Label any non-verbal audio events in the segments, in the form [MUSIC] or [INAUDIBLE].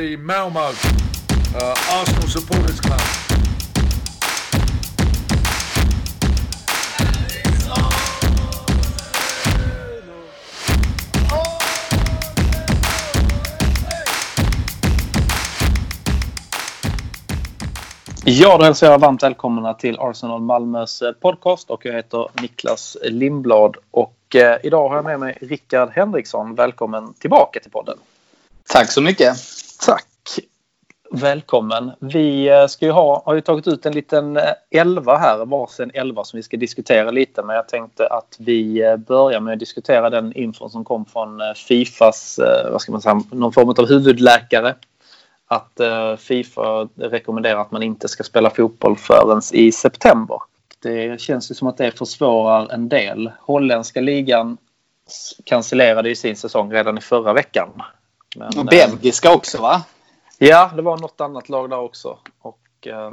the Malmo uh, Arsenal Supporters Club. Ja, då hälsar jag varmt välkomna till Arsenal Malmös eh, podcast och jag heter Niklas Lindblad och eh, idag har jag med mig Rickard Henriksson. Välkommen tillbaka till podden. Tack så mycket. Tack. Välkommen. Vi eh, ska ju ha, har ju tagit ut en liten eh, elva här, varsin elva som vi ska diskutera lite. Men jag tänkte att vi eh, börjar med att diskutera den infon som kom från Fifas, vad ska man säga, någon form av huvudläkare. Att Fifa rekommenderar att man inte ska spela fotboll förrän i september. Det känns ju som att det försvårar en del. Holländska ligan cancellerade ju sin säsong redan i förra veckan. Men, och belgiska också va? Ja, det var något annat lag där också. Och eh,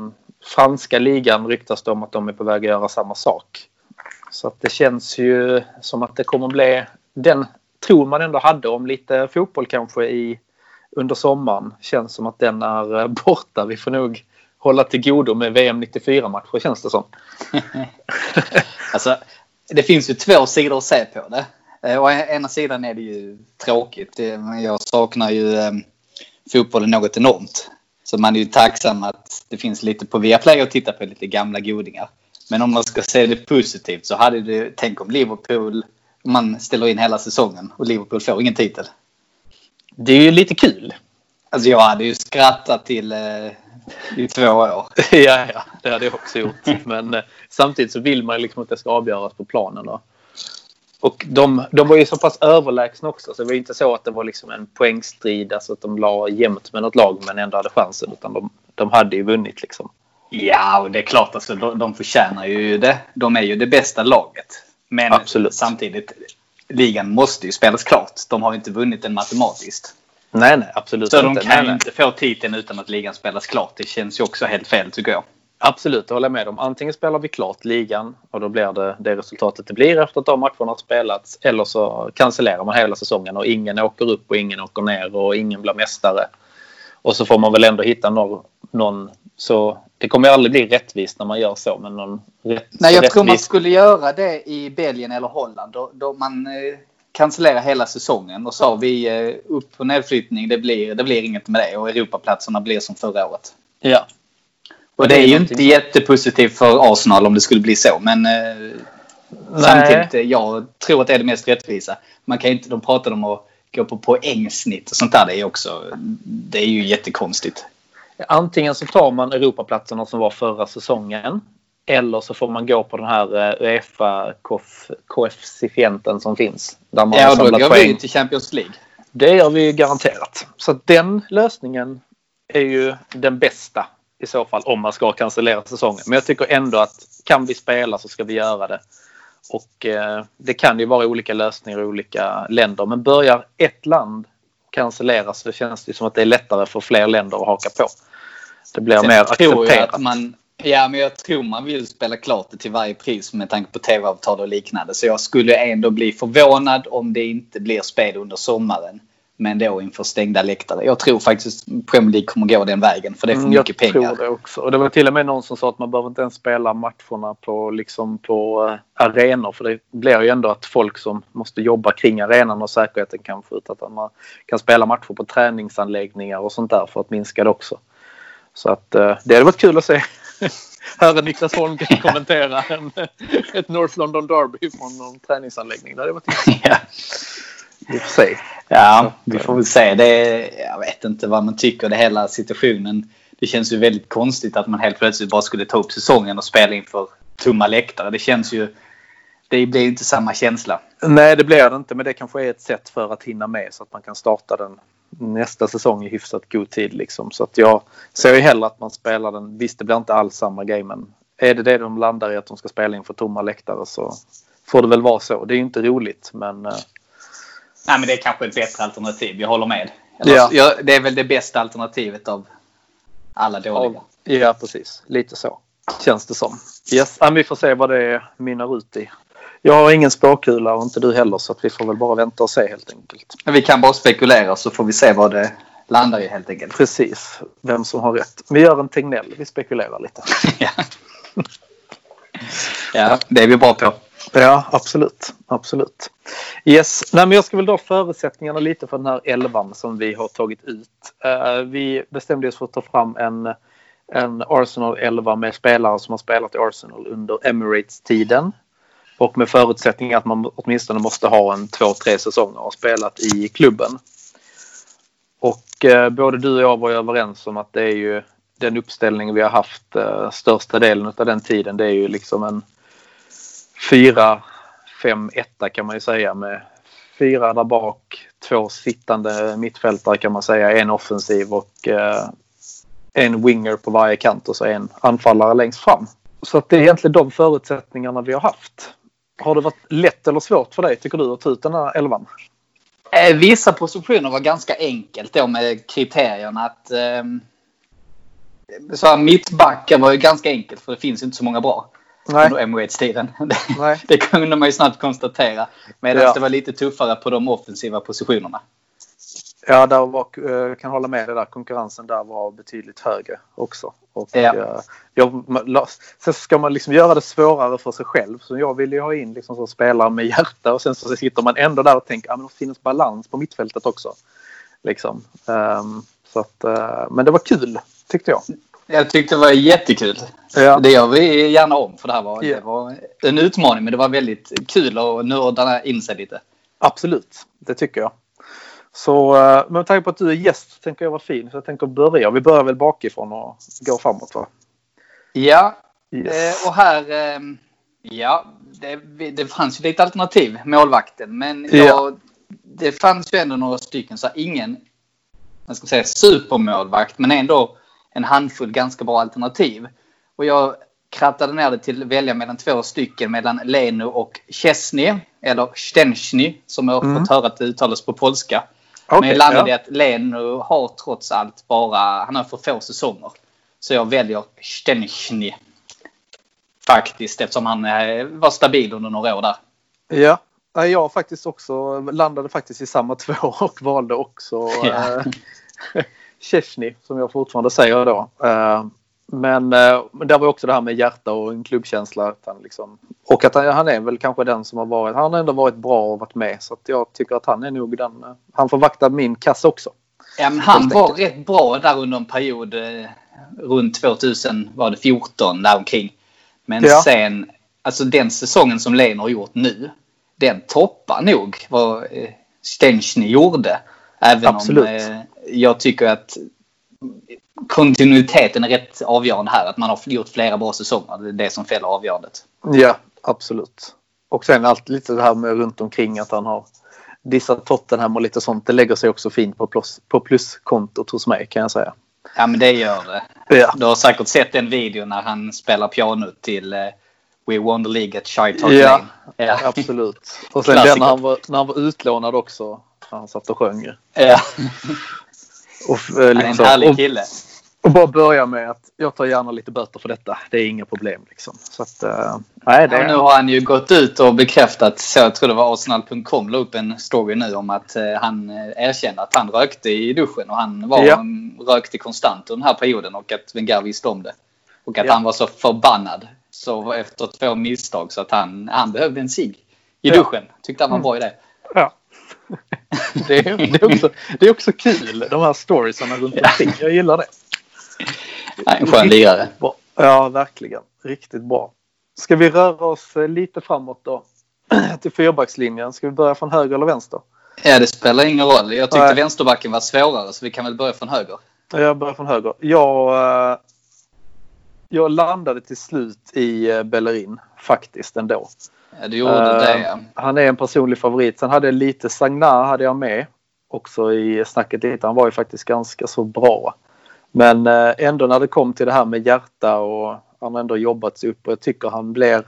franska ligan ryktas det om att de är på väg att göra samma sak. Så att det känns ju som att det kommer bli den tro man ändå hade om lite fotboll kanske i under sommaren. Känns som att den är eh, [LAUGHS] borta. Vi får nog hålla till godo med VM 94 matcher känns det som. [LAUGHS] alltså, det finns ju två sidor att se på det. Eh, å ena sidan är det ju tråkigt. Jag saknar ju eh, fotbollen något enormt. Så man är ju tacksam att det finns lite på Viaplay att titta på lite gamla godingar. Men om man ska se det positivt så hade det, tänk om Liverpool, man ställer in hela säsongen och Liverpool får ingen titel. Det är ju lite kul. Alltså jag hade ju skrattat till eh, i två år. [LAUGHS] ja, ja, det hade jag också gjort. Men eh, samtidigt så vill man liksom att det ska avgöras på planen. Då. Och de, de var ju så pass överlägsna också så det var inte så att det var liksom en poängstrid, alltså att de la jämnt med något lag men ändå hade chansen utan de, de hade ju vunnit liksom. Ja, och det är klart alltså de, de förtjänar ju det. De är ju det bästa laget. Men Absolut. samtidigt, ligan måste ju spelas klart. De har ju inte vunnit den matematiskt. Nej, nej, absolut Så inte. de kan ju inte få titeln utan att ligan spelas klart. Det känns ju också helt fel tycker jag. Absolut, det håller jag med om. Antingen spelar vi klart ligan och då blir det det resultatet det blir efter att de matcherna har spelats. Eller så cancellerar man hela säsongen och ingen åker upp och ingen åker ner och ingen blir mästare. Och så får man väl ändå hitta någon, någon så det kommer ju aldrig bli rättvist när man gör så. Men någon rätt, Nej, jag rättvis... tror man skulle göra det i Belgien eller Holland. Då, då man eh, cancellerar hela säsongen och sa vi eh, upp och nedflyttning, det blir, det blir inget med det och Europaplatserna blir som förra året. Ja, och det är ju inte jättepositivt för Arsenal om det skulle bli så. Men eh, samtidigt, eh, jag tror att det är det mest rättvisa. Man kan inte, de pratade om att gå på poängsnitt och sånt där. Det är, också, det är ju jättekonstigt. Antingen så tar man Europaplatserna som var förra säsongen. Eller så får man gå på den här eh, Uefa-koefficienten som finns. Där man ja, då går poäng. vi till Champions League. Det gör vi garanterat. Så den lösningen är ju den bästa i så fall om man ska cancellera säsongen. Men jag tycker ändå att kan vi spela så ska vi göra det. Och eh, det kan ju vara olika lösningar i olika länder. Men börjar ett land cancellera så känns det som att det är lättare för fler länder att haka på. Det blir Sen mer accepterat. Man, ja, men jag tror man vill spela klart det till varje pris med tanke på tv-avtal och liknande. Så jag skulle ändå bli förvånad om det inte blir spel under sommaren. Men då inför stängda läktare. Jag tror faktiskt Premier League kommer gå den vägen för det är för mm, mycket pengar. Jag tror det också. Och det var till och med någon som sa att man behöver inte ens spela matcherna på, liksom på uh, arenor. För det blir ju ändå att folk som måste jobba kring arenan och säkerheten kan få ut att man kan spela matcher på träningsanläggningar och sånt där för att minska det också. Så att uh, det hade varit kul att se. [LAUGHS] Höra Niklas Holmgren [LAUGHS] kommentera en, ett North London Derby från någon träningsanläggning. Det hade varit kul. [LAUGHS] I och för sig. Ja, vi får väl se. Det är, jag vet inte vad man tycker. Det hela situationen. Det känns ju väldigt konstigt att man helt plötsligt bara skulle ta upp säsongen och spela inför tomma läktare. Det känns ju... Det blir ju inte samma känsla. Nej, det blir det inte. Men det kanske är ett sätt för att hinna med så att man kan starta den nästa säsong i hyfsat god tid. Liksom. Så att jag ser ju hellre att man spelar den. Visst, det blir inte alls samma grej, men är det det de landar i att de ska spela inför tomma läktare så får det väl vara så. Det är ju inte roligt, men eh, Nej, men det är kanske ett bättre alternativ. Jag håller med. Eller, ja. det är väl det bästa alternativet av alla dåliga. Ja, precis. Lite så känns det som. Yes. Ja, vi får se vad det mynnar ut i. Jag har ingen spåkula och inte du heller så att vi får väl bara vänta och se helt enkelt. Men vi kan bara spekulera så får vi se vad det landar ju helt enkelt. Precis, vem som har rätt. Vi gör en Tegnell, vi spekulerar lite. [LAUGHS] ja. ja, det är vi bra på. Ja, absolut. absolut. Yes. Nej, men jag ska väl dra förutsättningarna lite för den här elvan som vi har tagit ut. Uh, vi bestämde oss för att ta fram en, en Arsenal 11 med spelare som har spelat i Arsenal under Emirates-tiden. Och med förutsättning att man åtminstone måste ha en två, tre säsonger och spelat i klubben. Och uh, både du och jag var ju överens om att det är ju den uppställning vi har haft uh, största delen av den tiden. Det är ju liksom en 4, 5, 1 kan man ju säga med fyra där bak, två sittande mittfältare kan man säga, en offensiv och eh, en winger på varje kant och så en anfallare längst fram. Så att det är egentligen de förutsättningarna vi har haft. Har det varit lätt eller svårt för dig tycker du att ta ut den här elvan? Eh, vissa positioner var ganska enkelt då med kriterierna att eh, så här, mittbacken var ju ganska enkelt för det finns inte så många bra. Nej. under Emirates-tiden. [LAUGHS] Det, det kunde man ju snabbt konstatera. Medan ja. det var lite tuffare på de offensiva positionerna. Ja, där var, eh, kan hålla med dig där. Konkurrensen där var betydligt högre också. Och, ja. Eh, jag, sen ska man liksom göra det svårare för sig själv. Så jag ville ju ha in liksom så spelare med hjärta och sen så sitter man ändå där och tänker att ah, det finns balans på mittfältet också. Liksom. Um, så att, uh, men det var kul tyckte jag. Jag tyckte det var jättekul. Ja. Det gör vi gärna om för det här var, ja. det var en utmaning men det var väldigt kul att nörda in sig lite. Absolut, det tycker jag. Så eh, med tanke på att du är gäst tänker jag vara fin så jag tänker börja. Vi börjar väl bakifrån och går framåt va? Ja, yes. Eh, och här eh, ja, det, det fanns ju lite alternativ, målvakten. Men jag, ja. det fanns ju ändå några stycken, så ingen jag ska säga supermålvakt, men ändå en handfull ganska bra alternativ. Och jag krattade ner det till att välja mellan två stycken mellan Leno och Chesney eller Stensny som jag har mm. fått höra att det uttalas på polska. Okay, Men jag landade i att Leno har trots allt bara, han har för få säsonger. Så jag väljer Stensny. Faktiskt eftersom han eh, var stabil under några år där. Ja, jag faktiskt också landade faktiskt i samma [LAUGHS] två och valde också ja. Chesney som jag fortfarande säger då. Eh, men eh, där var också det här med hjärta och en klubbkänsla. Att han liksom, och att han, är väl kanske den som har varit, han har ändå varit bra och varit med. Så jag tycker att han är nog den, eh, han får vakta min kassa också. Ja, men han var rätt bra där under en period runt 2014 däromkring. Men ja. sen, alltså den säsongen som Lena har gjort nu, den toppar nog vad Stenchny gjorde. Även Absolut. om jag tycker att kontinuiteten är rätt avgörande här. Att man har gjort flera bra säsonger. Det är det som fäller avgörandet. Ja, absolut. Och sen allt lite det här med runt omkring att han har dissat Tottenham och lite sånt. Det lägger sig också fint på, plus, på pluskontot hos mig kan jag säga. Ja men det gör det. Ja. Du har säkert sett den videon när han spelar piano till uh, We won the League at Shy Talk ja, ja, absolut. Och sen den när han, var, när han var utlånad också. Han satt och sjöng. Ja. [LAUGHS] Och, liksom, Han är en liksom, härlig kille. Och, bara börja med att jag tar gärna lite böter för detta. Det är inga problem. Liksom. Så att, uh, nej, det... Ja, nu har han ju gått ut och bekräftat, så jag tror det var Arsenal.com la upp en story nu om att uh, han erkände att han rökte i duschen och han var, ja. rökte konstant under den här perioden och att Wenger visste om det. Och att ja. han var så förbannad så efter två misstag så att han, han behövde en cigg i duschen. Tyckte han var en bra idé. Ja. Det, är, det, är också, det är också kul, de här storiesarna runt omkring. Jag gillar det. En skön lirare. Ja, verkligen. Riktigt bra. Ska vi röra oss eh, lite framåt då? [CLEARS THROAT] Till fyrbackslinjen. Ska vi börja från höger eller vänster? Ja, det spelar ingen roll. Jag tyckte Nej. vänsterbacken var svårare så vi kan väl börja från höger. Jag börjar från höger. Jag, eh, jag landade till slut i eh, Bellerin faktiskt ändå. Ja, du gjorde uh, det ja. Han är en personlig favorit. Sen hade jag lite Sagna hade jag med också i snacket lite. Han var ju faktiskt ganska så bra. Men uh, ändå när det kom till det här med hjärta och han har ändå jobbat sig upp och jag tycker han blir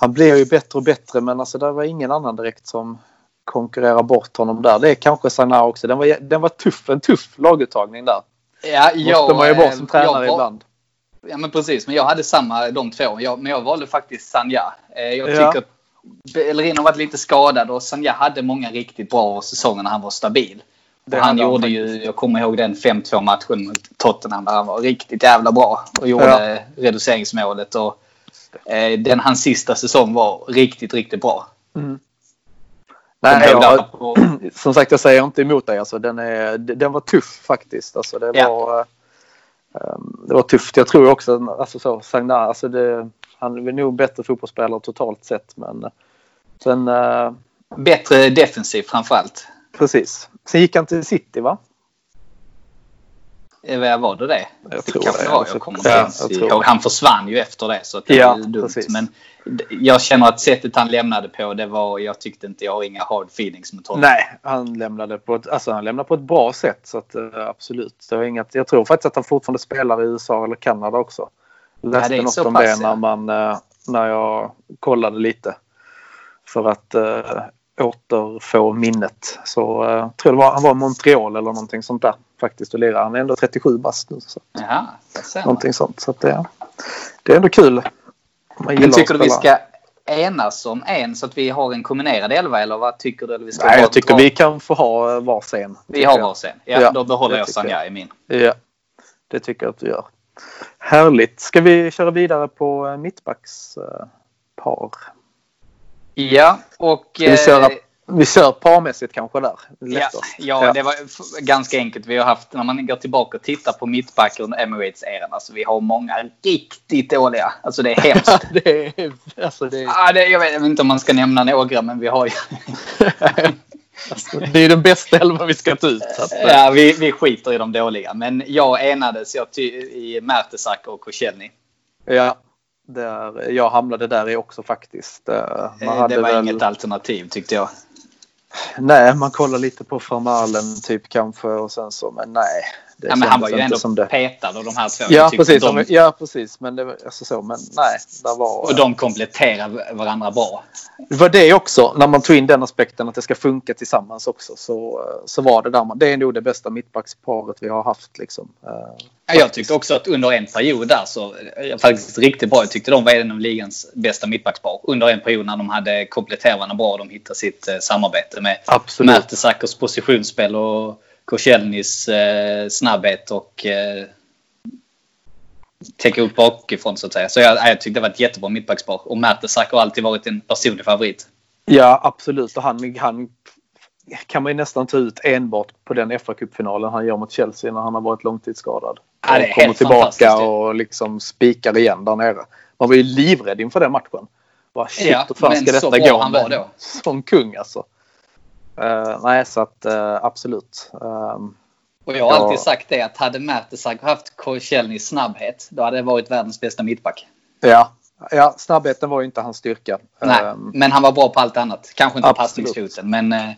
han blir ju bättre och bättre men alltså det var ingen annan direkt som konkurrerar bort honom där. Det är kanske Sagna också. Den var, den var tuff, en tuff laguttagning där. Ja, jag, Måste man ju vara som tränare jag, ibland. Ja men precis, men jag hade samma de två. Jag, men jag valde faktiskt Sanja. Eh, jag tycker ja. Bellerin har varit lite skadad och Sanja hade många riktigt bra säsonger när han var stabil. Han gjorde ju, jag kommer ihåg den 5-2 matchen mot Tottenham där han var riktigt jävla bra och gjorde ja. reduceringsmålet. Och, eh, den hans sista säsong var riktigt, riktigt bra. Mm. Nej, jag, [CLEARS THROAT] som sagt, jag säger inte emot dig. Alltså, den, är, den var tuff faktiskt. Alltså, det, ja. var, um, det var tufft. Jag tror också alltså, så, Sagna, alltså det, han är nog bättre fotbollsspelare totalt sett. Men sen, uh, Bättre defensiv framförallt. Precis. Sen gick han till City va? Eh, var det det? Jag tror det. Var. Jag kommer ja, inte ihåg. Han försvann ju efter det så det ja, var dumt. Precis. Men jag känner att sättet han lämnade på det var, jag tyckte inte, jag har inga hard feelings mot honom. Nej, han lämnade på ett, alltså han lämnade på ett bra sätt så att uh, absolut. Det var inget, jag tror faktiskt att han fortfarande spelar i USA eller Kanada också. Jag läste ja, något om pass, det när, man, uh, när jag kollade lite. För att återfå minnet. Så uh, tror det var, han var i Montreal eller någonting sånt där faktiskt och lirar. Han är ändå 37 bast nu. Så. Jaha, någonting sånt. Så det, det är ändå kul. Men tycker du vi ska enas om en så att vi har en kombinerad elva eller vad tycker du? Eller vi ska Nej, jag tycker vi kan få ha varsin. Vi har varsin. Ja, ja, då behåller jag Sanja i min. Ja, det tycker jag att du gör. Härligt. Ska vi köra vidare på eh, mittbackspar? Ja, och... Ska vi köra eh, vi kör parmässigt kanske där. Ja, ja, ja, det var ganska enkelt. Vi har haft, när man går tillbaka och tittar på mittbackar under Emirates-eran, alltså vi har många riktigt dåliga. Alltså det är [LAUGHS] hemskt. det är, alltså det är... Ja, det, jag vet inte om man ska nämna några, men vi har ju... [LAUGHS] alltså, det är den bästa elva vi ska ta ut. Ja, vi, vi skiter i de dåliga. Men jag enades jag i Mertesacker och Koscielny. Ja, där, jag hamnade där i också faktiskt. Man det var väl... inget alternativ tyckte jag. Nej, man kollar lite på Formalen typ kanske och sen så, men nej. Det ja, men han var ju ändå som det. petad av de här två. Ja, precis. De... Ja, precis. Men det var alltså så, men nej. Där var, och de kompletterar varandra bra. Det var det också, när man tog in den aspekten att det ska funka tillsammans också. Så, så var det där. Det är nog det bästa mittbacksparet vi har haft liksom. Ja, jag tyckte också att under en period där så, faktiskt riktigt bra. Jag tyckte de var en av ligans bästa mittbackspar. Under en period när de hade kompletterat varandra bra. De hittade sitt eh, samarbete med Mertesackers positionsspel och Koscielnys eh, snabbhet och eh, täcka upp bakifrån så att säga. Så jag, jag tyckte det var ett jättebra mittbackspar. Och Mertesacker har alltid varit en personlig favorit. Ja, absolut. Och han, han kan man ju nästan ta ut enbart på den fa cupfinalen han gör mot Chelsea när han har varit långtidsskadad. Ja, det är kommer tillbaka och liksom spikar igen där nere. Man var ju livrädd inför den matchen. Bara, shit, ja, hur fan ska detta gå? Han var då. Som kung alltså. Uh, nej, så att uh, absolut. Um, och jag har ja. alltid sagt det att hade Mertesacker haft Korselnys snabbhet då hade det varit världens bästa mittback. Ja, ja snabbheten var ju inte hans styrka. Nej, um, men han var bra på allt annat. Kanske inte passningsfoten men uh,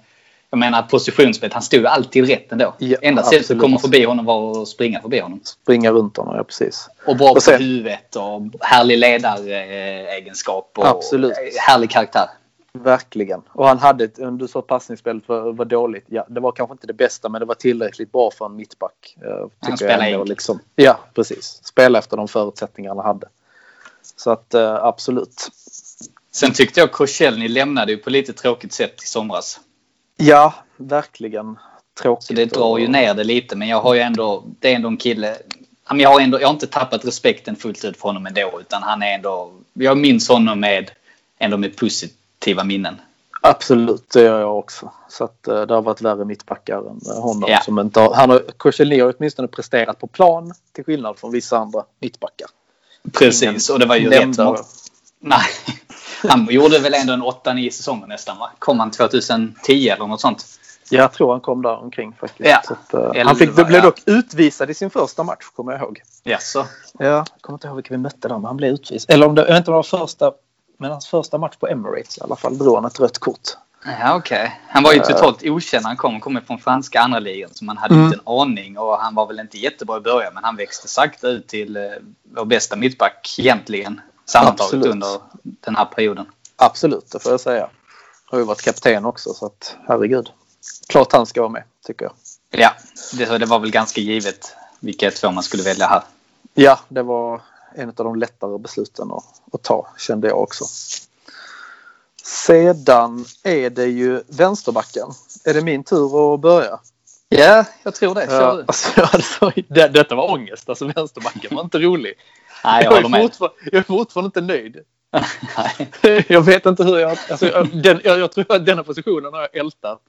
jag menar positionsspelet, han stod alltid rätt ändå. Ja, Enda sättet att komma förbi honom var att springa förbi honom. Springa runt honom, ja precis. Och bra och sen, på huvudet och härlig ledaregenskap och absolut. härlig karaktär. Verkligen. Och han hade, om du sa att passningsspelet var, var, dåligt. Ja, det var kanske inte det bästa men det var tillräckligt bra för en mittback. Eh, han spelade enkelt. Liksom. Ja, precis. Spela efter de förutsättningarna han hade. Så att uh, absolut. Sen tyckte jag Koscielny lämnade ju på lite tråkigt sätt i somras. Ja, verkligen. Tråkigt. Så det drar ju ner det lite men jag har ju ändå, det är ändå en kille. Jag har, ändå, jag har inte tappat respekten fullt ut för honom ändå utan han är ändå, jag minns honom med, ändå med positivt positiva minnen. Absolut, det gör jag också. Så att uh, det har varit värre mittbackar än uh, honom. Ja. Som inte har, han har, Korselny har åtminstone presterat på plan till skillnad från vissa andra mittbackar. Precis, och det var ju rätt. [LAUGHS] Nej, han gjorde väl ändå en 8-9 säsonger nästan va? Kom han 2010 eller något sånt? Jag tror han kom där omkring faktiskt. Ja. Att, uh, han fick, blev dock utvisad i sin första match kommer jag ihåg. Jaså? Ja, jag kommer inte ihåg vilka vi mötte där men han blev utvisad. Eller om det, jag vet inte om det var första men hans första match på Emirates i alla fall drog han ett rött kort. Ja, okej. Okay. Han var ju totalt okänd. Han kom, kom från franska andra ligan så man hade mm. inte en aning. Och han var väl inte jättebra i början men han växte sakta ut till eh, vår bästa mittback egentligen. Sammantaget Absolut. under den här perioden. Absolut, det får jag säga. Har ju varit kapten också så att herregud. Klart han ska vara med, tycker jag. Ja, det, det var väl ganska givet vilka två man skulle välja här. Ja, det var en av de lättare besluten att, att ta kände jag också. Sedan är det ju vänsterbacken. Är det min tur att börja? Ja, jag tror det. Kör du. alltså, [LAUGHS] alltså, det, detta var ångest. Alltså vänsterbacken var inte rolig. Nej, jag jag, är med. jag är fortfarande inte nöjd. [LAUGHS] Nej. [LAUGHS] jag vet inte hur jag... Alltså, jag, den, jag, jag tror att denna positionen har jag ältat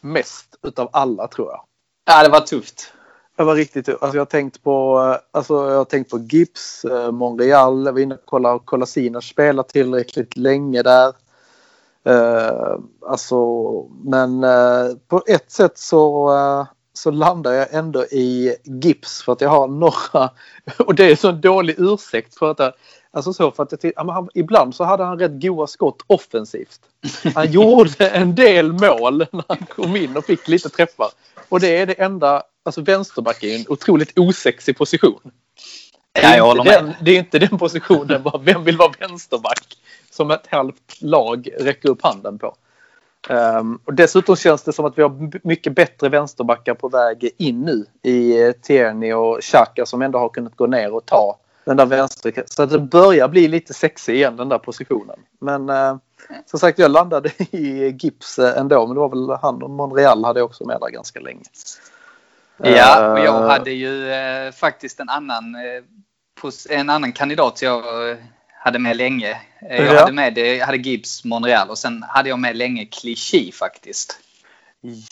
mest utav alla tror jag. Ja, det var tufft. Jag var riktigt... Alltså jag har tänkt på, alltså jag har tänkt på Gibbs, eh, Monreal. Jag var inne och kollade. och Kolasinac spelar tillräckligt länge där. Eh, alltså, men eh, på ett sätt så, eh, så landar jag ändå i Gibbs för att jag har några... [LAUGHS] Och det är så en dålig ursäkt för att jag, Alltså så för att ja, han, ibland så hade han rätt goda skott offensivt. Han [LAUGHS] gjorde en del mål när han kom in och fick lite träffar. Och det är det enda, alltså vänsterback är en otroligt osexig position. Det Ja, är, jag håller med. den, det är inte den positionen, bara vem vill vara vänsterback? Som ett halvt lag räcker upp handen på. Ehm, och dessutom känns det som att vi har mycket bättre vänsterbackar på väg in nu i eh, Tierney och Xhaka som ändå har kunnat gå ner och ta den där vänster. Så att det börjar bli lite sexig igen den där positionen. Men eh, som sagt jag landade i Gips eh, ändå men det var väl han och Monreal hade jag också med där ganska länge. Ja, och jag Eh, hade ju eh, faktiskt en annan, eh, en annan kandidat jag eh, hade med länge. Jag Ja. hade med jag hade Gibbs, Monreal och sen hade jag med länge Clichy faktiskt.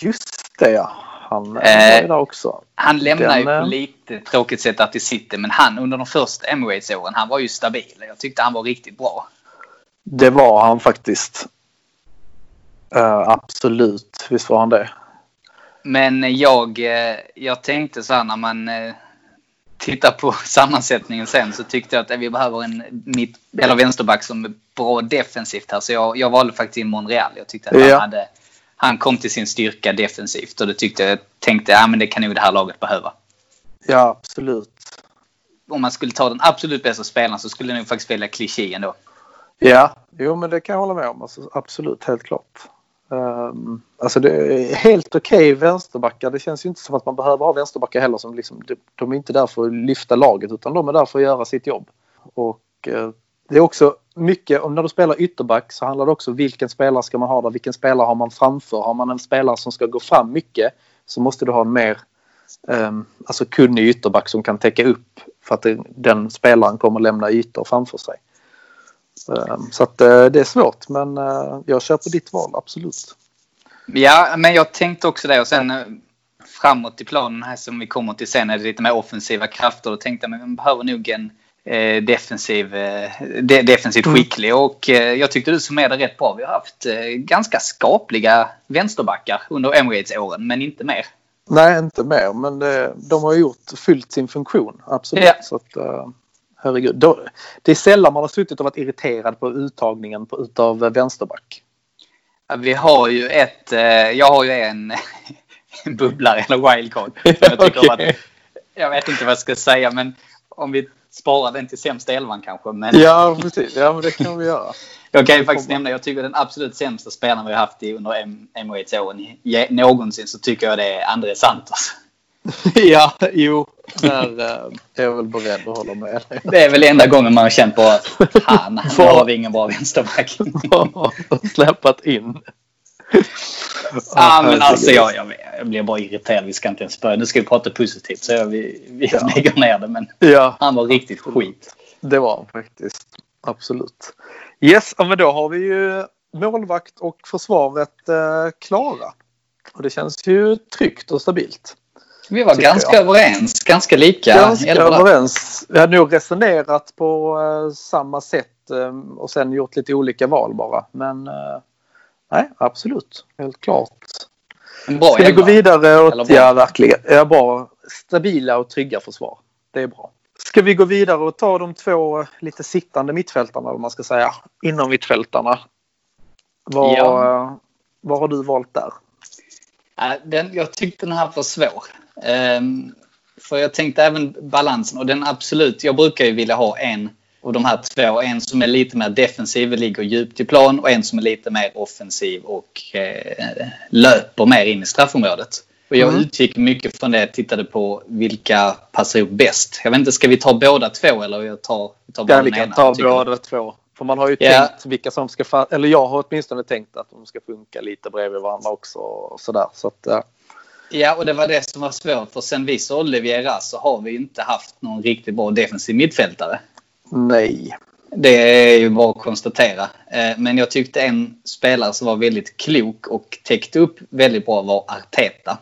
Just det ja. Han eh, Eh, ju där också. Han lämnar Den, ju på eh, lite tråkigt sätt att till City, men han under de första Emirates-åren, han var ju stabil. Jag tyckte han var riktigt bra. Det var han faktiskt. Eh, absolut, visst var han det. Men jag, eh, jag tänkte så här när man eh, tittar på [LAUGHS] sammansättningen sen så tyckte jag att vi behöver en mitt, eller vänsterback som är bra defensivt här. Så jag, jag valde faktiskt in Monreal. Jag tyckte att Ja. han, hade, han kom till sin styrka defensivt och det tyckte jag tänkte ja, men det kan nog det här laget behöva. Ja, absolut. Om man skulle ta den absolut bästa spelaren så skulle jag nog faktiskt välja Clichy ändå. Ja, jo men det kan jag hålla med om. Alltså, absolut, helt klart. Um, alltså det är helt okej vänsterbackar. Det känns ju inte som att man behöver ha vänsterbackar heller. Som liksom, de, de är inte där för att lyfta laget utan de är där för att göra sitt jobb. Och eh, det är också mycket, om när du spelar ytterback så handlar det också vilken spelare ska man ha där, vilken spelare har man framför. Har man en spelare som ska gå fram mycket så måste du ha en mer um, alltså kunnig ytterback som kan täcka upp för att den spelaren kommer lämna ytor framför sig. Um, så att uh, det är svårt men uh, jag kör på ditt val, absolut. Ja, men jag tänkte också det. Och sen eh, framåt i planen här som vi kommer till sen är det lite mer offensiva krafter. Då tänkte jag men man behöver nog en defensiv, eh, de, defensivt Mm. skicklig. Och eh, jag tyckte du summerade rätt bra. Vi har haft eh, ganska skapliga vänsterbackar under Emirates-åren, men inte mer. Nej, inte mer men det, de har gjort fyllt sin funktion, absolut. Ja. Så att, herregud. Då, det är sällan man har suttit och varit irriterad på uttagningen på, utav vänsterback. Vi har ju ett, eh, jag har ju en, [LAUGHS] en bubblare eller wildcard. Jag, tycker [LAUGHS] Okej. att, jag vet inte vad jag ska säga, men om vi sparar den till sämsta elvan kanske. Men Ja, precis. Ja, men det kan vi göra. [LAUGHS] Jag kan ju faktiskt nämna, jag tycker den absolut sämsta spelaren vi har haft i under Emirates-åren någonsin så tycker jag det är André Santos. [LAUGHS] ja, jo. Där uh, är jag väl beredd att hålla med dig. Det är väl enda gången man har känt på att han, [LAUGHS] nu har vi ingen bra vänsterback. Släpat in. Ja, men alltså jag, jag, jag blir bara irriterad. Vi ska inte ens börja. Nu ska vi prata positivt så jag, vi, vi Ja. lägger ner det. Men Ja, han var riktigt skit. det var han faktiskt. Absolut. Yes, men då har vi ju målvakt och försvaret eh, klara. Och det känns ju tryggt och stabilt. Vi var ganska jag. överens. Ganska lika. Ganska överens. Vi hade nog resonerat på eh, samma sätt eh, och sen gjort lite olika val bara. Men eh, nej, absolut. Helt klart. En bra Ska vi gå vidare? Bra. ja, verkligen. Ja, bra. Stabila och trygga försvar. Det är bra. Ska vi gå vidare och ta de två lite sittande mittfältarna, eller man ska säga, inom mittfältarna? Vad, Ja. vad har du valt där? Den, jag tyckte den här var svår. Ehm, för jag tänkte även balansen och den absolut, jag brukar ju vilja ha en av de här två. En som är lite mer defensiv, ligger djupt i plan och en som är lite mer offensiv och eh, löper mer in i straffområdet. Och jag Mm. utgick mycket från det, tittade på vilka passar ihop bäst. Jag vet inte, ska vi ta båda två eller jag tar, tar bara Ja, vi kan ena? ta båda två. För man har ju Ja. tänkt vilka som ska... Eller jag har åtminstone tänkt att de ska funka lite bredvid varandra också. Och sådär. Så att, ja. Ja, och det var det som var svårt. För sen vi sålde Vieira så har vi inte haft någon riktigt bra defensiv mittfältare. Nej. Det är ju bara att konstatera. Eh, men jag tyckte en spelare som var väldigt klok och täckte upp väldigt bra var Arteta.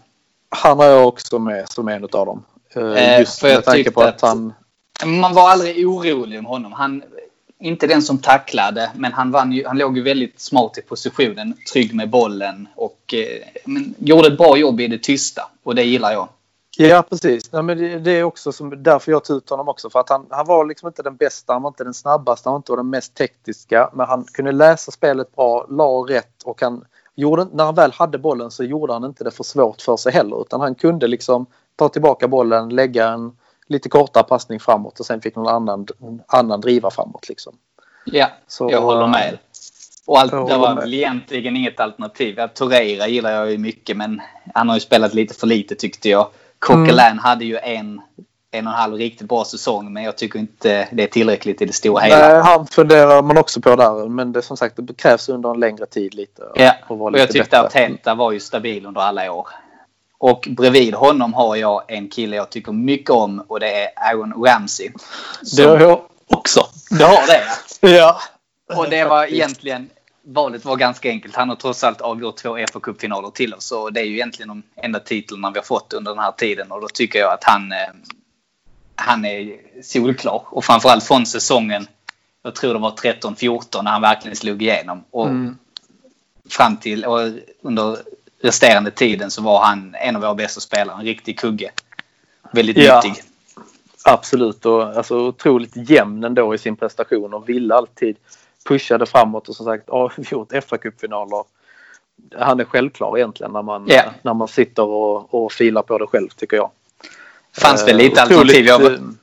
Han har jag också med som en av dem. Eh, Just för jag med tanke på att att- han... Man var aldrig orolig om honom. Han, inte den som tacklade, men han, ju, han låg ju väldigt smart i positionen. Trygg med bollen och eh, men, gjorde ett bra jobb i det tysta. Och det gillar jag. Ja, precis. Nej, men det, är också som, därför jag tog ut honom också. För att han, han var liksom inte den bästa, han var inte den snabbaste, han var inte den mest tekniska. Men han kunde läsa spelet bra, la rätt och han gjorde, när han väl hade bollen så gjorde han inte det för svårt för sig heller. Utan han kunde liksom ta tillbaka bollen, lägga en lite kortare passning framåt och sen fick någon annan, annan driva framåt. Liksom. Ja, Så, jag håller med. Och allt, det var väl egentligen inget alternativ. Ja, Torreira gillar jag ju mycket, men han har ju spelat lite för lite tyckte jag. Coquelin hade ju en, en och en halv riktigt bra säsong, men jag tycker inte det är tillräckligt i det stora hela. Nej, han funderar man också på där. Men det som sagt det krävs under en längre tid lite. Ja, att och jag tyckte bättre. Arteta var ju stabil under alla år. Och bredvid honom har jag en kille jag tycker mycket om och det är Aaron Ramsey. Det har jag också. Du har det? [LAUGHS] Ja. Och det var egentligen... Valet var ganska enkelt. Han har trots allt avgjort två fa Cup-finaler till oss. Så det är ju egentligen de enda titlarna vi har fått under den här tiden. Och då tycker jag att han, eh, han är solklar. Och framförallt från säsongen, jag tror det var 13-14 när han verkligen slog igenom. Och Mm. fram till och under resterande tiden så var han en av våra bästa spelare. En riktig kugge. Väldigt Ja. nyttig. Absolut och alltså, otroligt jämn ändå i sin prestation och ville alltid pusha det framåt och som sagt avgjort [LAUGHS] fa Cup-finaler. Han är självklar egentligen när man, Ja. när man sitter och, och filar på det själv tycker jag. Fanns det lite otroligt, alternativ? Jag,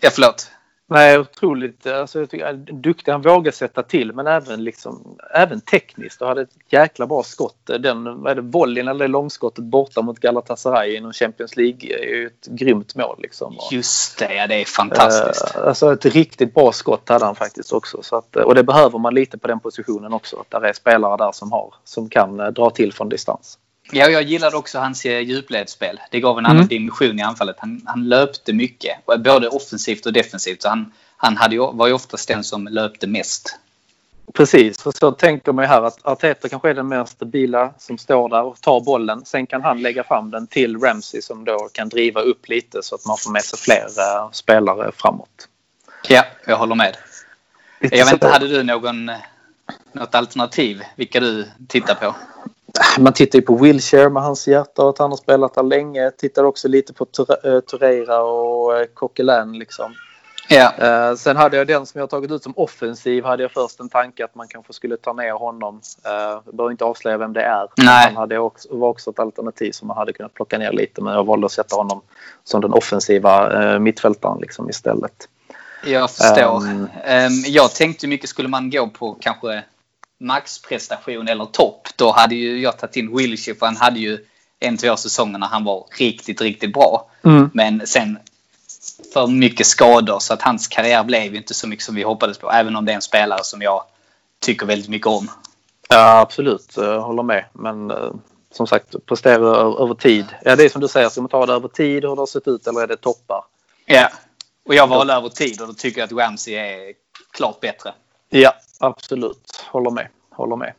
ja, förlåt. Nej, otroligt. Alltså, jag tycker, han duktig. Han vågar sätta till men även, liksom, även tekniskt. Och hade ett jäkla bra skott. Den, vad är det, volleyn eller det långskottet borta mot Galatasaray inom Champions League är ju ett grymt mål. Liksom. Just det, ja, det är fantastiskt. Eh, alltså ett riktigt bra skott hade han faktiskt också. Så att, och det behöver man lite på den positionen också. Att det är spelare där som, har, som kan eh, dra till från distans. Ja, jag gillade också hans eh, djupledsspel. Det gav en Mm. annan dimension i anfallet. Han, han löpte mycket, och både offensivt och defensivt. Så han han hade ju, var ju oftast den som löpte mest. Precis, för så tänker man ju här att Arteta kanske är den mer stabila som står där och tar bollen. Sen kan han lägga fram den till Ramsey som då kan driva upp lite så att man får med sig fler spelare framåt. Ja, jag håller med. Lite Jag vet inte, hade du någon, något alternativ? Vilka du tittar på? Man tittar ju på Wilshire med hans hjärta och att han har spelat där länge. Tittar också lite på eh, Torreira och eh, Coquelin liksom. Ja, Eh, sen hade jag den som jag tagit ut som offensiv. Hade jag först en tanke att man kanske skulle ta ner honom. Eh, jag behöver inte avslöja vem det är. Nej. Han hade också, var också ett alternativ som man hade kunnat plocka ner lite. Men jag valde att sätta honom som den offensiva mittfältaren liksom istället. jag förstår. Ehm, jag tänkte mycket, skulle man gå på kanske maxprestation eller topp, då hade ju jag tagit in Wilshire för han hade ju en, två säsonger när han var riktigt, riktigt bra. Mm. Men sen för mycket skador så att hans karriär blev inte så mycket som vi hoppades på. Även om det är en spelare som jag tycker väldigt mycket om. Ja absolut, jag håller med. Men eh, som sagt prestera över tid. Ja det är som du säger, ska man ta det över tid hur det har sett ut eller är det toppar? Ja. Och jag valde över tid och då tycker jag att Ramsey är klart bättre. Ja, absolut. Håller med. Håller med.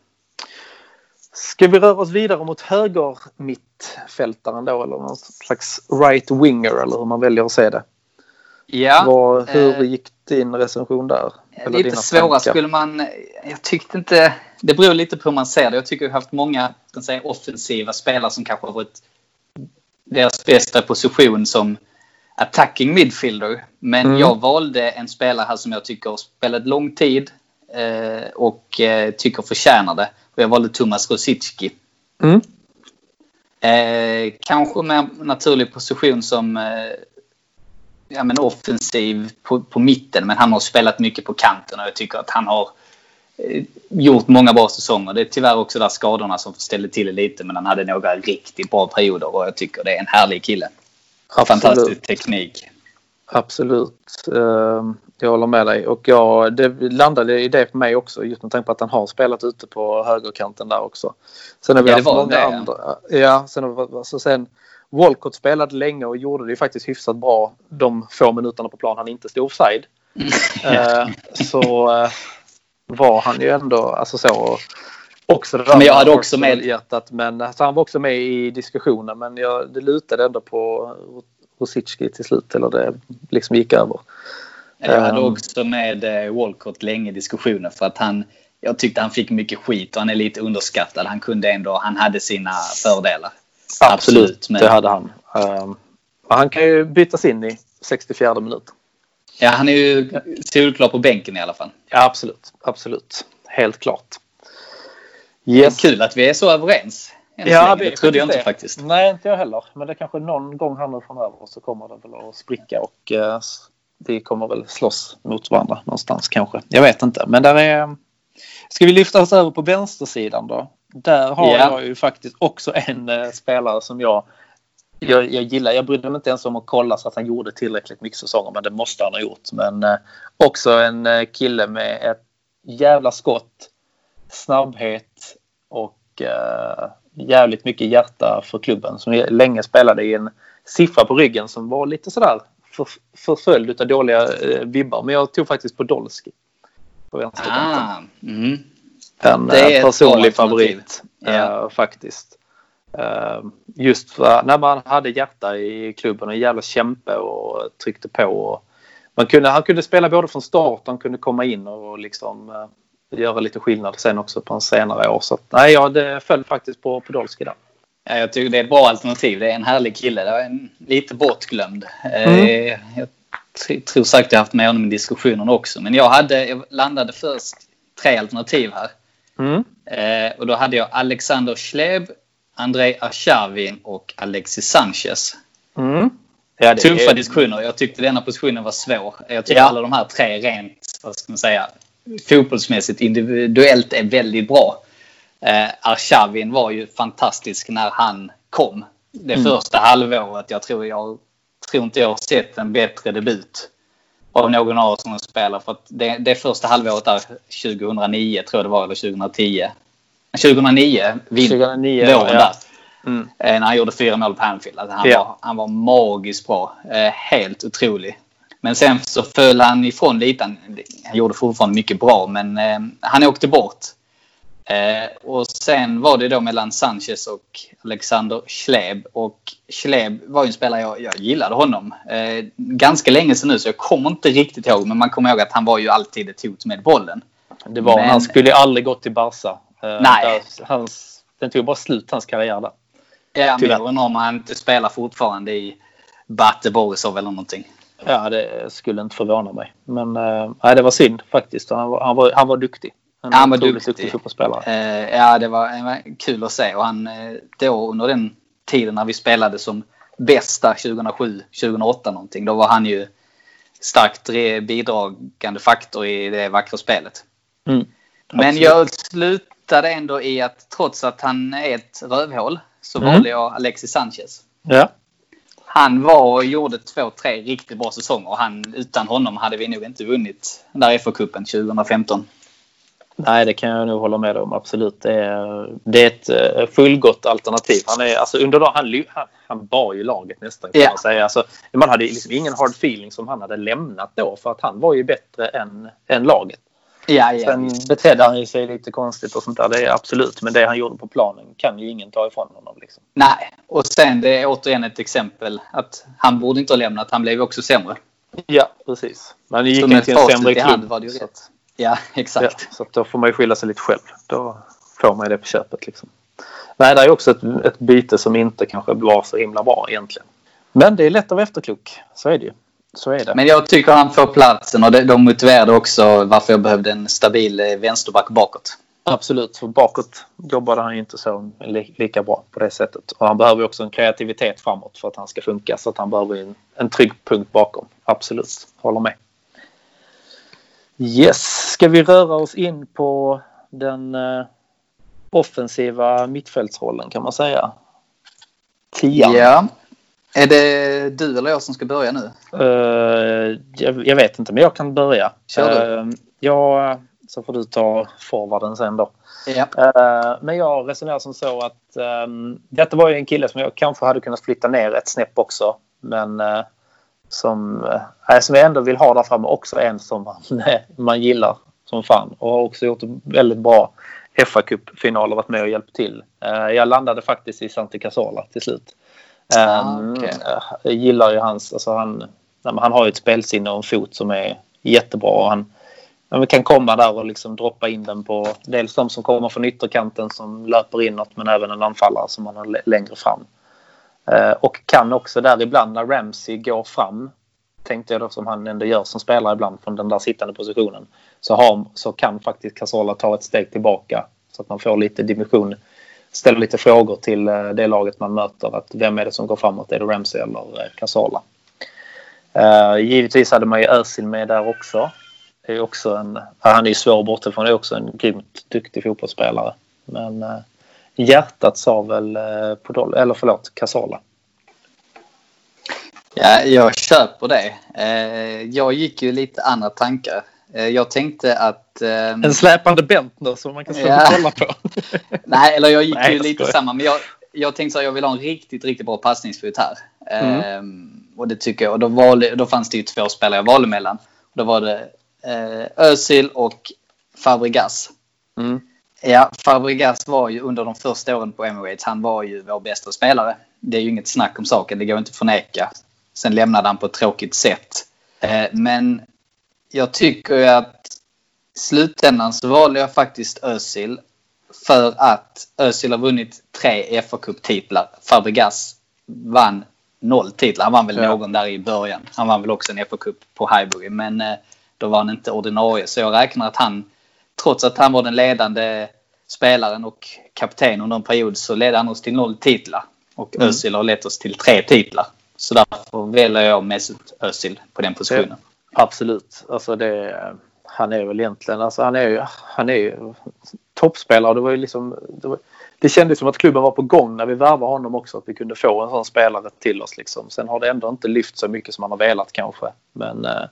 Ska vi röra oss vidare mot höger mittfältaren då eller någon slags right winger eller hur man väljer att se det? Ja. Vad, hur eh, gick din recension där? Eller Lite svåra tankar? skulle man... Jag tyckte inte... Det beror lite på hur man ser det. Jag tycker vi har haft många säga, offensiva spelare som kanske har varit deras bästa position som attacking midfielder. Men Mm. jag valde en spelare här som jag tycker har spelat lång tid eh, och eh, tycker förtjänar det. Och jag valde Thomas Rosicki. Mm. Eh, kanske med en naturlig position som eh, ja, men offensiv på, på mitten. Men han har spelat mycket på kanten och jag tycker att han har eh, gjort många bra säsonger. Det är tyvärr också där skadorna som ställde till det lite. Men han hade några riktigt bra perioder och jag tycker det är en härlig kille. Absolut. Fantastisk teknik. Absolut. Uh, jag håller med dig. Och jag, det landade i det för mig också just med tanke på att han har spelat ute på högerkanten där också. Sen har vi Ja, haft många det, ja. andra. Ja, sen, har vi- så sen Walcott spelade länge och gjorde det ju faktiskt hyfsat bra de få minuterna på plan han inte stod offside. [LAUGHS] Eh, så eh, var han ju ändå alltså så också det Men jag hade också med- hjärtat men så han var också med i diskussionen men jag, det lutade ändå på Rosicki till slut eller det liksom gick över. Jag hade Ehm. också med eh, Walcott länge i diskussionen för att han jag tyckte han fick mycket skit och han är lite underskattad. Han kunde ändå, han hade sina fördelar. Absolut, men- det hade han. Um, han kan ju bytas in i 64 minut. Ja, han är ju solklar på bänken i alla fall. Ja, absolut. Absolut. Helt klart. Det är kul att vi är så överens. Så länge. det trodde jag inte det. faktiskt. Nej, inte jag heller. Men det kanske någon gång här nu framöver så kommer det väl att spricka och eh, vi kommer väl slåss mot varandra någonstans kanske. Jag vet inte. Men där är... Ska vi lyfta oss över på vänstersidan då? Där har Ja. jag ju faktiskt också en eh, spelare som jag, jag jag gillar. Jag brydde mig inte ens om att kolla så att han gjorde tillräckligt mycket säsonger men det måste han ha gjort. Men eh, också en eh, kille med ett jävla skott, snabbhet och eh, jävligt mycket hjärta för klubben som länge spelade i en siffra på ryggen som var lite sådär för, förföljd av dåliga eh, vibbar. Men jag tog faktiskt Podolski på vänsterkanten. Ah, mm. En eh, personlig favorit Ja. eh, faktiskt. Eh, just för, när man hade hjärta i klubben och jävla kämpe och tryckte på. Och man kunde, han kunde spela både från start och han kunde komma in och liksom eh, göra lite skillnad sen också på en senare år. Så att, nej, ja, det föll faktiskt på Podolski där. Ja, jag tycker det är ett bra alternativ. Det är en härlig kille. Det är en, lite bortglömd. Mm. Eh, jag tr- tror säkert jag har haft med honom i diskussionen också. Men jag, hade, jag landade först tre alternativ här. Mm. Eh, och då hade jag Alexander Schleb, Andrei Arshavin och Alexis Sanchez. Mm. Ja, det Tuffa är- diskussioner. Jag tyckte denna positionen var svår. Jag tycker Ja. alla de här tre rent, vad ska man säga, fotbollsmässigt, individuellt är väldigt bra. Eh, Arshavin var ju fantastisk när han kom. Det Mm. första halvåret. Jag tror, jag tror inte jag har sett en bättre debut av någon av oss som spelar. För det, det första halvåret där, 2009 tror jag det var, eller 2010. 2009, vin, 2009, våren ja. där. Mm. Eh, när han gjorde fyra mål på Anfield. Alltså han, Ja. var, han var magiskt bra. Eh, helt otrolig. Men sen så föll han ifrån lite. Han, han gjorde fortfarande mycket bra, men eh, han åkte bort. Eh, och sen var det då mellan Sanchez och Alexander Schleb. Och Schleb var ju en spelare, jag, jag gillade honom. Eh, ganska länge sedan nu, så jag kommer inte riktigt ihåg. Men man kommer ihåg att han var ju alltid ett hot med bollen. Det var, Men- Han skulle aldrig gått till Barca. Eh, Nej. Där, hans, den tog bara slut, hans karriär där. Ja, men jag undrar om han inte spelar fortfarande i Bate Borisov eller någonting. Ja, det skulle inte förvåna mig. Men eh, nej, det var synd faktiskt. Han var, han var, han var duktig. En Han var otroligt duktig. fotbollsspelare. Eh, ja, det var, var kul att se. Och han, eh, då under den tiden när vi spelade som bästa 2007-2008 någonting. Då var han ju starkt bidragande faktor i det vackra spelet. Mm. Men jag slutade ändå i att trots att han är ett rövhål så Mm. valde jag Alexis Sanchez. Ja. Han var och gjorde två, tre riktigt bra säsonger. Och han, utan honom hade vi nog inte vunnit där FA-cupen 2015. Nej, det kan jag nog hålla med om. Absolut. Det är, det är ett eh, fullgott alternativ. Han, är, alltså, under dagen, han, han, han bar ju laget nästan kan Ja. man säga. Alltså, man hade liksom ingen hard feeling som han hade lämnat då för att han var ju bättre än, än laget. Ja, ja, Sen visst. betedde han ju sig lite konstigt och sånt där. Det är absolut. Men det han gjorde på planen kan ju ingen ta ifrån honom. Liksom. Nej, och sen det är återigen ett exempel att han borde inte ha lämnat. Han blev också sämre. Ja, precis. Men det gick Så han med till en sämre i hand klubb. var det ju så, rätt. Ja, ja, exakt. så att då får man ju skylla sig lite själv. Då får man ju det på köpet. Liksom. Nej, det är också ett, ett byte som inte kanske var så himla bra egentligen. Men det är lätt att vara efterklok. Så är det ju. Så är det. Men jag tycker han får platsen och de motiverade också varför jag behövde en stabil eh, vänsterback bakåt. Absolut, för bakåt jobbade han ju inte så li- lika bra på det sättet. Och han behöver också en kreativitet framåt för att han ska funka. Så att han behöver en, en trygg punkt bakom. Absolut, håller med. Yes, ska vi röra oss in på den eh, offensiva mittfältsrollen kan man säga? Tian. Ja. Är det du eller jag som ska börja nu? Uh, jag, jag, vet inte, men jag kan börja. Kör du. Uh, ja, så får du ta forwarden sen då. Ja. Uh, men jag resonerar som så att um, detta var ju en kille som jag kanske hade kunnat flytta ner ett snäpp också. Men som, uh, som jag ändå vill ha där framme också en som man, [LAUGHS] man gillar som fan och har också gjort väldigt bra fa Cup-final och varit med och hjälpt till. jag landade faktiskt i Santi Casola till slut. Ah, okay. Jag gillar ju hans, alltså han, han har ju ett spelsinne och en fot som är jättebra. Och han, men vi kan komma där och liksom droppa in den på dels de som kommer från ytterkanten som löper inåt men även en anfallare som man har längre fram. Eh, och kan också där ibland när Ramsey går fram tänkte jag då som han ändå gör som spelare ibland från den där sittande positionen så, har, så kan faktiskt Casola ta ett steg tillbaka så att man får lite dimension ställer lite frågor till eh, det laget man möter. Att vem är det som går framåt? Är det Ramsey eller eh, Casala? Casola? Uh, eh, givetvis hade man ju Özil med där också är också en, han är ju svår bortifrån, är också en grymt duktig fotbollsspelare. Men hjärtat sa väl Podol, eller förlåt, Casala. Ja, jag köper det. Jag gick ju lite andra tankar. Eh, jag tänkte att... Eh, en släpande Bentner som man kan stå ja. och kolla på. [LAUGHS] Nej, eller jag gick Nej, ju lite samma. Men jag, jag tänkte att jag vill ha en riktigt, riktigt bra passningsfot här. Mm. Ehm, och det tycker jag. Och då, valde, då fanns det ju två spelare jag valde mellan. Då var det eh, Özil och Fabregas. Mm. Ja, Fabregas var ju under de första åren på Emirates, han var ju vår bästa spelare. Det är ju inget snack om saken, det går inte att förneka. Sen lämnade han på ett tråkigt sätt. Eh, men jag tycker ju att i slutändan så valde jag faktiskt Özil för att Özil har vunnit tre fa Cup-titlar. Fabregas vann noll titlar. Han vann väl ja. någon där i början. Han vann väl också en fa Cup på Highbury. Men eh, då var han inte ordinarie. Så jag räknar att han, trots att han var den ledande spelaren och kapten under en period så ledde han oss till noll titlar. Och mm. Özil har lett oss till tre titlar. Så därför väljer jag Mesut Özil på den positionen. Ja, absolut. Alltså det, han är väl egentligen, alltså han är ju, han är ju toppspelare. Det var ju liksom, det, var, det kändes som att klubben var på gång när vi värvade honom också. Att vi kunde få en sån spelare till oss liksom. Sen har det ändå inte lyft så mycket som man har velat kanske. Men eh,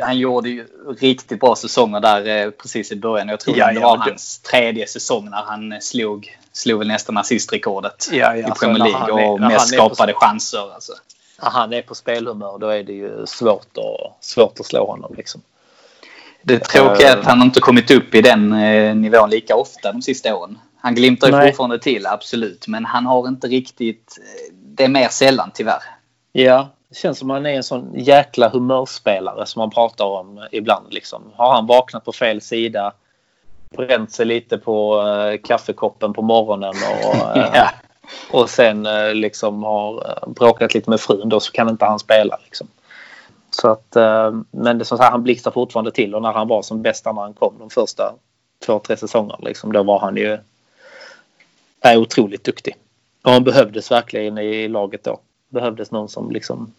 han gjorde ju riktigt bra säsonger där eh, precis i början. Jag tror ja, det var ja, hans tredje säsong när han eh, slog, slog väl nästan assistrekordet ja, ja, i Premier League och mest skapade på, chanser. Alltså. Han är på spelhumör då är det ju svårt att, svårt att slå honom. Liksom. Det tråkiga är att han inte kommit upp i den eh, nivån lika ofta de sista åren. Han glimtar ju fortfarande till, absolut. Men han har inte riktigt... Det är mer sällan tyvärr. Ja, det känns som att han är en sån jäkla humörspelare som man pratar om ibland. Liksom. Har han vaknat på fel sida, bränt sig lite på kaffekoppen på morgonen och, [LAUGHS] ja och sen eh, liksom har eh, bråkat lite med frun då så kan inte han spela. Liksom. Så att, eh, men det som sagt, han blixtrar fortfarande till och när han var som bäst när han kom de första två, tre säsongerna liksom, då var han ju är otroligt duktig. Och han behövdes verkligen i laget då. Behövdes någon som liksom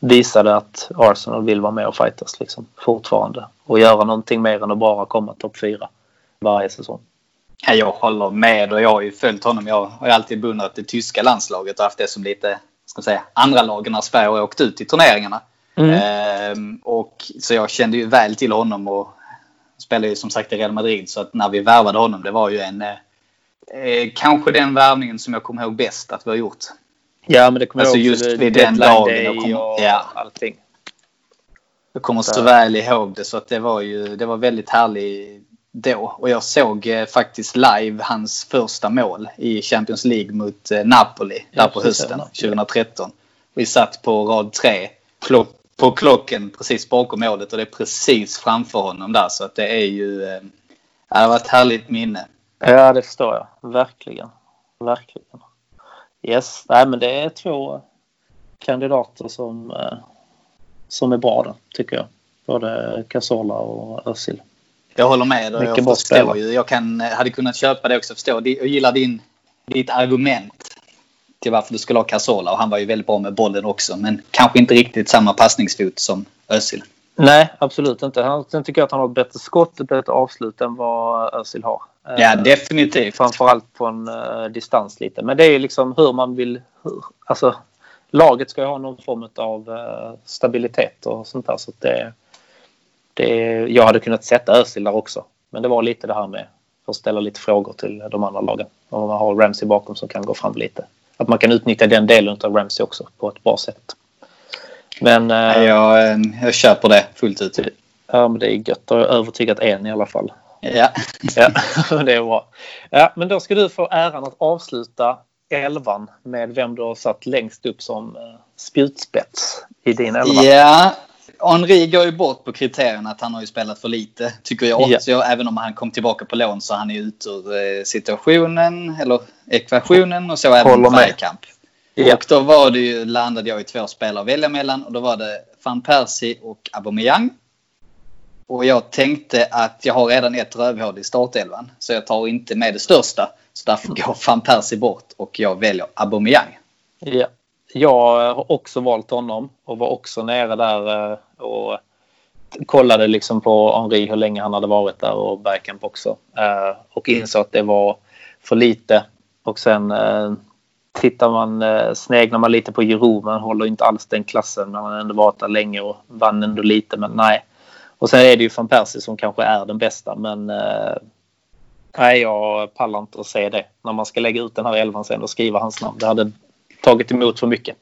visade att Arsenal vill vara med och fightas liksom, fortfarande. Och göra någonting mer än att bara komma topp fyra varje säsong. Ja, jag håller med och jag har ju följt honom. Jag har ju alltid beundrat det tyska landslaget och haft det som lite ska säga, andra lagen när Sverige har åkt ut i turneringarna. Mm. Ehm, och, så jag kände ju väl till honom och spelade ju som sagt i Real Madrid. Så att när vi värvade honom det var ju en eh, eh kanske den värvningen som jag kommer ihåg bäst att vi har gjort. Ja, men det kommer alltså just vid den dagen. Kom, och ja. allting. Jag kommer så väl ihåg det så att det var ju det var väldigt härligt då. Och jag såg eh, faktiskt live hans första mål i Champions League mot eh, Napoli ja, där på hösten 2013. Vi satt på rad tre på klocken precis bakom målet och det är precis framför honom där så att det är ju eh, det var ett härligt minne. Ja, det förstår jag. Verkligen. Verkligen. Yes, nej men det är två kandidater som, som är bra där, tycker jag. Både Casola och Özil. Jag håller med. Och jag förstår ju. Jag kan, hade kunnat köpa det också. Förstå. Jag gillar din, ditt argument till varför du skulle ha Casola. Och han var ju väldigt bra med bollen också. Men kanske inte riktigt samma passningsfot som Özil. Nej, absolut inte. Sen tycker jag att han har ett bättre skott, ett bättre avslut än vad Özil har. Ja, eh, definitivt. Framförallt på en uh, distans lite. Men det är liksom hur man vill... Hur, alltså, laget ska ju ha någon form av uh, stabilitet och sånt där. Så det, det, jag hade kunnat sätta Özil där också. Men det var lite det här med att ställa lite frågor till de andra lagen. Om man har Ramsey bakom som kan gå fram lite. Att man kan utnyttja den delen av Ramsey också på ett bra sätt. Men... Uh, jag, jag köper det fullt ut. Ja, men det är gött. Jag har övertygat en i alla fall. Ja. ja, [LAUGHS] det är bra. Ja, men då ska du få äran att avsluta elvan med vem du har satt längst upp som eh, spjutspets i din elva. Ja, Henri går ju bort på kriterierna att han har ju spelat för lite, tycker jag. Ja. Så jag, även om han kom tillbaka på lån så han är ute ur eh, situationen, eller ekvationen och så Håller även Bergkamp. Ja. Och då var det ju, landade jag i två spelare att välja mellan och då var det van Persie och Aubameyang. Och jag tänkte att jag har redan ett rövhål i startelvan. Så jag tar inte med det största. Så därför går van Persie bort och jag väljer Aubameyang. Ja. Jag har också valt honom och var också nere där eh, och kollade liksom på Henri hur länge han hade varit där och Bergkamp också. Eh, och insåg att det var för lite. Och sen eh, tittar man, eh, sneglar man lite på Jeroen. men håller inte alls den klassen men han har ändå varit där länge och vann ändå lite. Men nej, och sen är det ju van Persie som kanske är den bästa men eh, nej, jag pallar inte att se det. När man ska lägga ut den här elvan sen och skriva hans namn. Det hade tagit emot för mycket.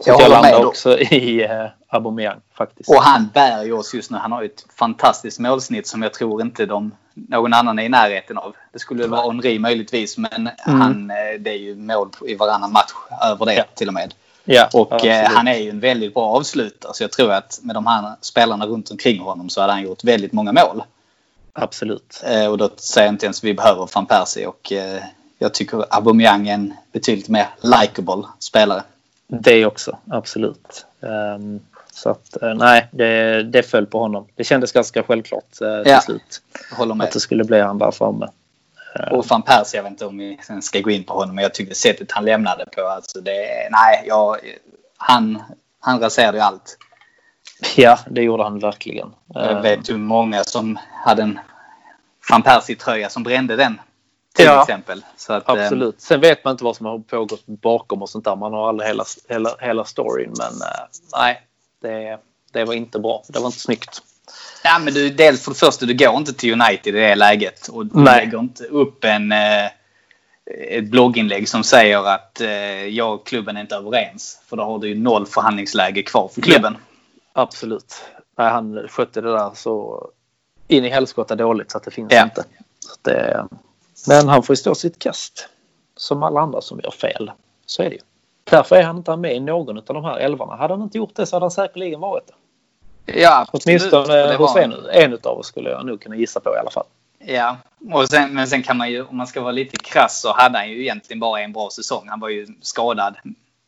Så jag, jag landar också [LAUGHS] i eh, Aubameyang faktiskt. Och han bär ju oss just nu. Han har ju ett fantastiskt målsnitt som jag tror inte de, någon annan är i närheten av. Det skulle vara Henri möjligtvis men mm. han, eh, det är ju mål i varannan match över det ja. till och med. Ja, och eh, han är ju en väldigt bra avslutare. Så jag tror att med de här spelarna runt omkring honom så hade han gjort väldigt många mål. Absolut. Eh, och då säger jag inte ens att vi behöver van Persie. Och eh, jag tycker Aubameyang är en betydligt mer likable spelare. Det också, absolut. Um, så att eh, nej, det, det föll på honom. Det kändes ganska självklart eh, till ja, slut. Håller med. Att det skulle bli han där framme. Och van Persie, jag vet inte om vi sen ska gå in på honom, men jag tyckte sättet han lämnade på, alltså det, nej, jag, han, han raserade ju allt. Ja, det gjorde han verkligen. Jag vet ju många som hade en van Persie-tröja som brände den. Till ja, exempel. Att, absolut. Sen vet man inte vad som har pågått bakom och sånt där. Man har aldrig hela, hela, hela storyn. Men uh, nej, det, det var inte bra. Det var inte snyggt. Ja, men du, dels för det första, du går inte till United i det läget. Och du Nej. lägger inte upp en, eh, ett blogginlägg som säger att eh, jag och klubben är inte överens. För då har du ju noll förhandlingsläge kvar för klubben. Ja, absolut. Nej, han skötte det där så in i helskotta dåligt så att det finns ja. inte. Så det, men han får ju stå sitt kast. Som alla andra som gör fel. Så är det ju. Därför är han inte med i någon av de här elvarna. Hade han inte gjort det så hade han säkerligen varit det. Ja, Åtminstone hos en, en av oss skulle jag nog kunna gissa på i alla fall. Ja, och sen, men sen kan man ju, om man ska vara lite krass så hade han ju egentligen bara en bra säsong. Han var ju skadad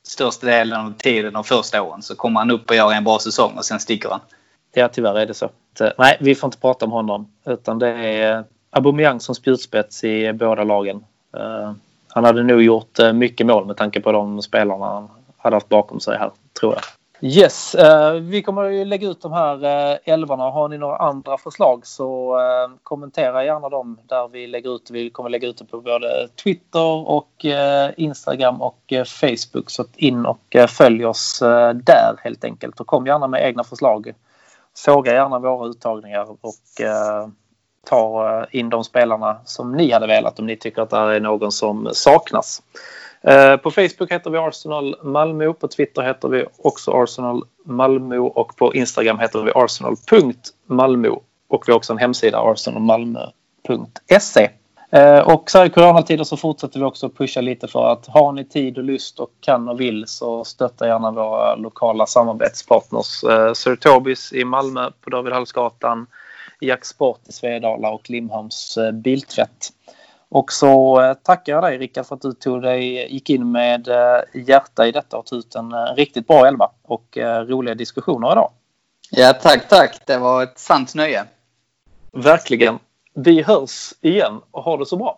största delen av tiden de första åren. Så kommer han upp och gör en bra säsong och sen sticker han. Ja, tyvärr är det så. Nej, vi får inte prata om honom. Utan det är Aubameyang som spjutspets i båda lagen. Eh, han hade nog gjort eh, mycket mål med tanke på de spelarna han hade haft bakom sig här, tror jag. Yes, eh, vi kommer ju lägga ut de här älvarna. Har ni några andra förslag så kommentera gärna dem där vi lägger ut. Vi kommer lägga ut det på både Twitter och Instagram och Facebook. Så in och följ oss där helt enkelt och kom gärna med egna förslag. Såga gärna våra uttagningar och ta eh, in de spelarna som ni hade velat om ni tycker att det är någon som saknas. Eh, på Facebook heter vi Arsenal Malmö. På Twitter heter vi också Arsenal Malmö och på Instagram heter vi arsenal.malmö. Och vi har också en hemsida arsenalmalmö.se. Eh, och så här i coronatider så fortsätter vi också pusha lite för att har ni tid och lust och kan och vill så stötta gärna våra lokala samarbetspartners. Sir Tobis i Malmö på David Hallsgatan, Jack Sport i Svedala och Limhamns Biltvätt. Och så eh, tackar jag dig Rickard för att du tog dig, gick in med eh, hjärta i detta och tog ut en eh, riktigt bra elva och roliga diskussioner idag. Ja, tack, tack. Det var ett sant nöje. Verkligen. Vi hörs igen och ha det så bra.